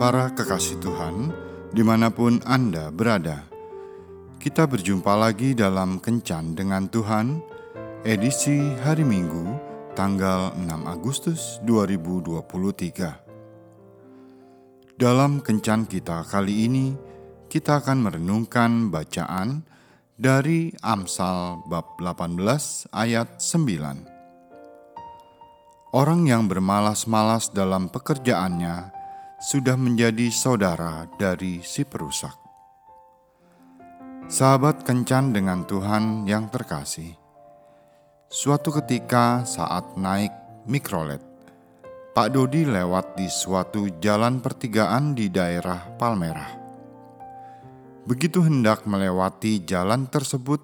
Para kekasih Tuhan, di mana pun Anda berada, kita berjumpa lagi dalam Kencan dengan Tuhan, edisi hari Minggu, tanggal 6 Agustus 2023. Dalam Kencan kita kali ini, kita akan merenungkan bacaan dari Amsal bab 18 ayat 9. Orang yang bermalas-malas dalam pekerjaannya sudah menjadi saudara dari si perusak. Sahabat kencan dengan Tuhan yang terkasih. Suatu ketika saat naik mikrolet, Pak Dodi lewat di suatu jalan pertigaan di daerah Palmerah. Begitu hendak melewati jalan tersebut,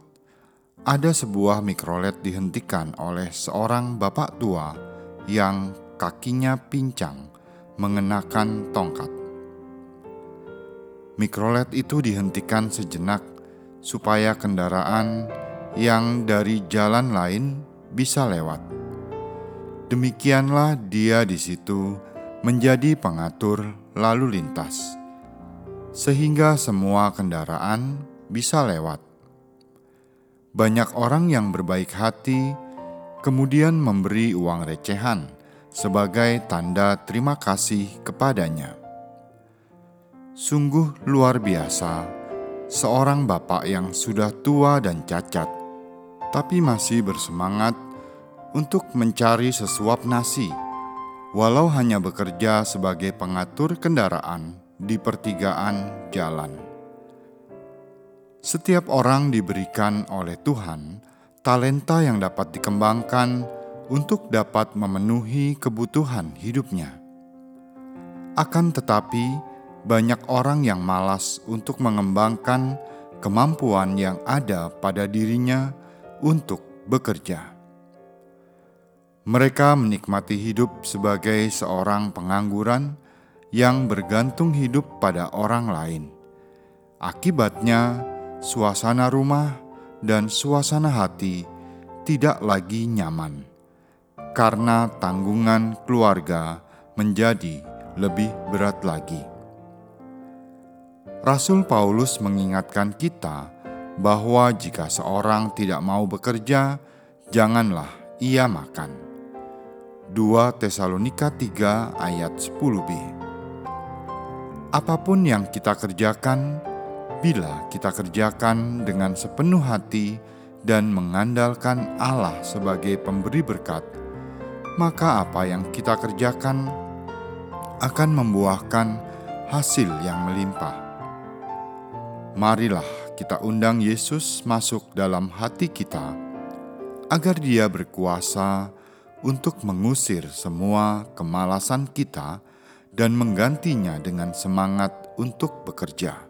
ada sebuah mikrolet dihentikan oleh seorang bapak tua yang kakinya pincang mengenakan tongkat. Mikrolet itu dihentikan sejenak supaya kendaraan yang dari jalan lain bisa lewat. Demikianlah dia di situ menjadi pengatur lalu lintas, sehingga semua kendaraan bisa lewat. Banyak orang yang berbaik hati kemudian memberi uang recehan sebagai tanda terima kasih kepadanya. Sungguh luar biasa, seorang bapak yang sudah tua dan cacat, tapi masih bersemangat untuk mencari sesuap nasi, walau hanya bekerja sebagai pengatur kendaraan di pertigaan jalan. Setiap orang diberikan oleh Tuhan talenta yang dapat dikembangkan untuk dapat memenuhi kebutuhan hidupnya. Akan tetapi, banyak orang yang malas untuk mengembangkan kemampuan yang ada pada dirinya untuk bekerja. Mereka menikmati hidup sebagai seorang pengangguran yang bergantung hidup pada orang lain. Akibatnya, suasana rumah dan suasana hati tidak lagi nyaman karena tanggungan keluarga menjadi lebih berat lagi. Rasul Paulus mengingatkan kita bahwa jika seorang tidak mau bekerja, janganlah ia makan. 2 Tesalonika 3 ayat 10b Apa pun yang kita kerjakan, bila kita kerjakan dengan sepenuh hati dan mengandalkan Allah sebagai pemberi berkat, maka apa yang kita kerjakan akan membuahkan hasil yang melimpah. Marilah kita undang Yesus masuk dalam hati kita, agar Dia berkuasa untuk mengusir semua kemalasan kita dan menggantinya dengan semangat untuk bekerja.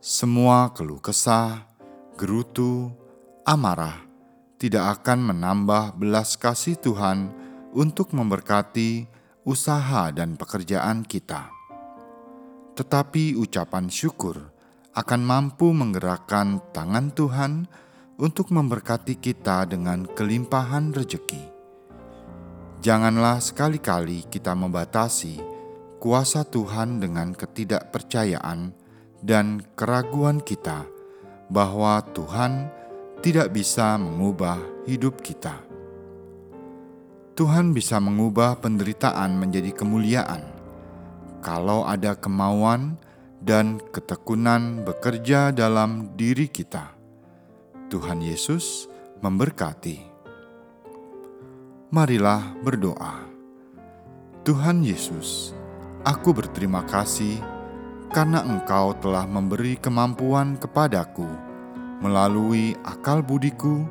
Semua keluh kesah, gerutu, amarah, tidak akan menambah belas kasih Tuhan untuk memberkati usaha dan pekerjaan kita. Tetapi ucapan syukur akan mampu menggerakkan tangan Tuhan untuk memberkati kita dengan kelimpahan rejeki. Janganlah sekali-kali kita membatasi kuasa Tuhan dengan ketidakpercayaan dan keraguan kita bahwa Tuhan tidak bisa mengubah hidup kita. Tuhan bisa mengubah penderitaan menjadi kemuliaan kalau ada kemauan dan ketekunan bekerja dalam diri kita. Tuhan Yesus memberkati. Marilah berdoa. Tuhan Yesus, aku berterima kasih karena Engkau telah memberi kemampuan kepadaku melalui akal budiku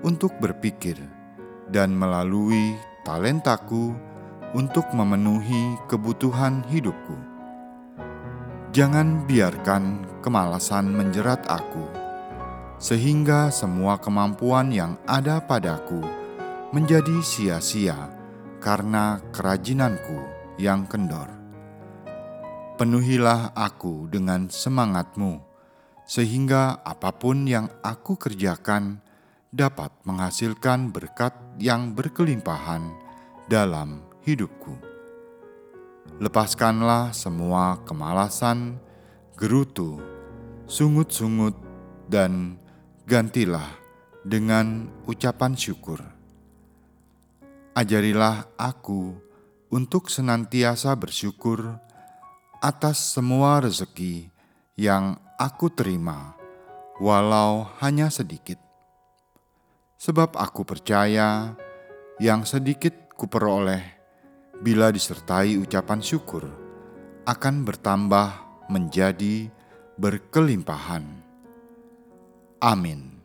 untuk berpikir dan melalui talentaku untuk memenuhi kebutuhan hidupku. Jangan biarkan kemalasan menjerat aku, sehingga semua kemampuan yang ada padaku menjadi sia-sia karena kerajinanku yang kendor. Penuhilah aku dengan semangatmu sehingga apa pun yang aku kerjakan dapat menghasilkan berkat yang berkelimpahan dalam hidupku. lepaskanlah semua kemalasan, gerutu, sungut-sungut, dan gantilah dengan ucapan syukur. Ajarilah aku untuk senantiasa bersyukur atas semua rezeki yang aku terima, walau hanya sedikit. Sebab aku percaya yang sedikit kuperoleh bila disertai ucapan syukur akan bertambah menjadi berkelimpahan. Amin.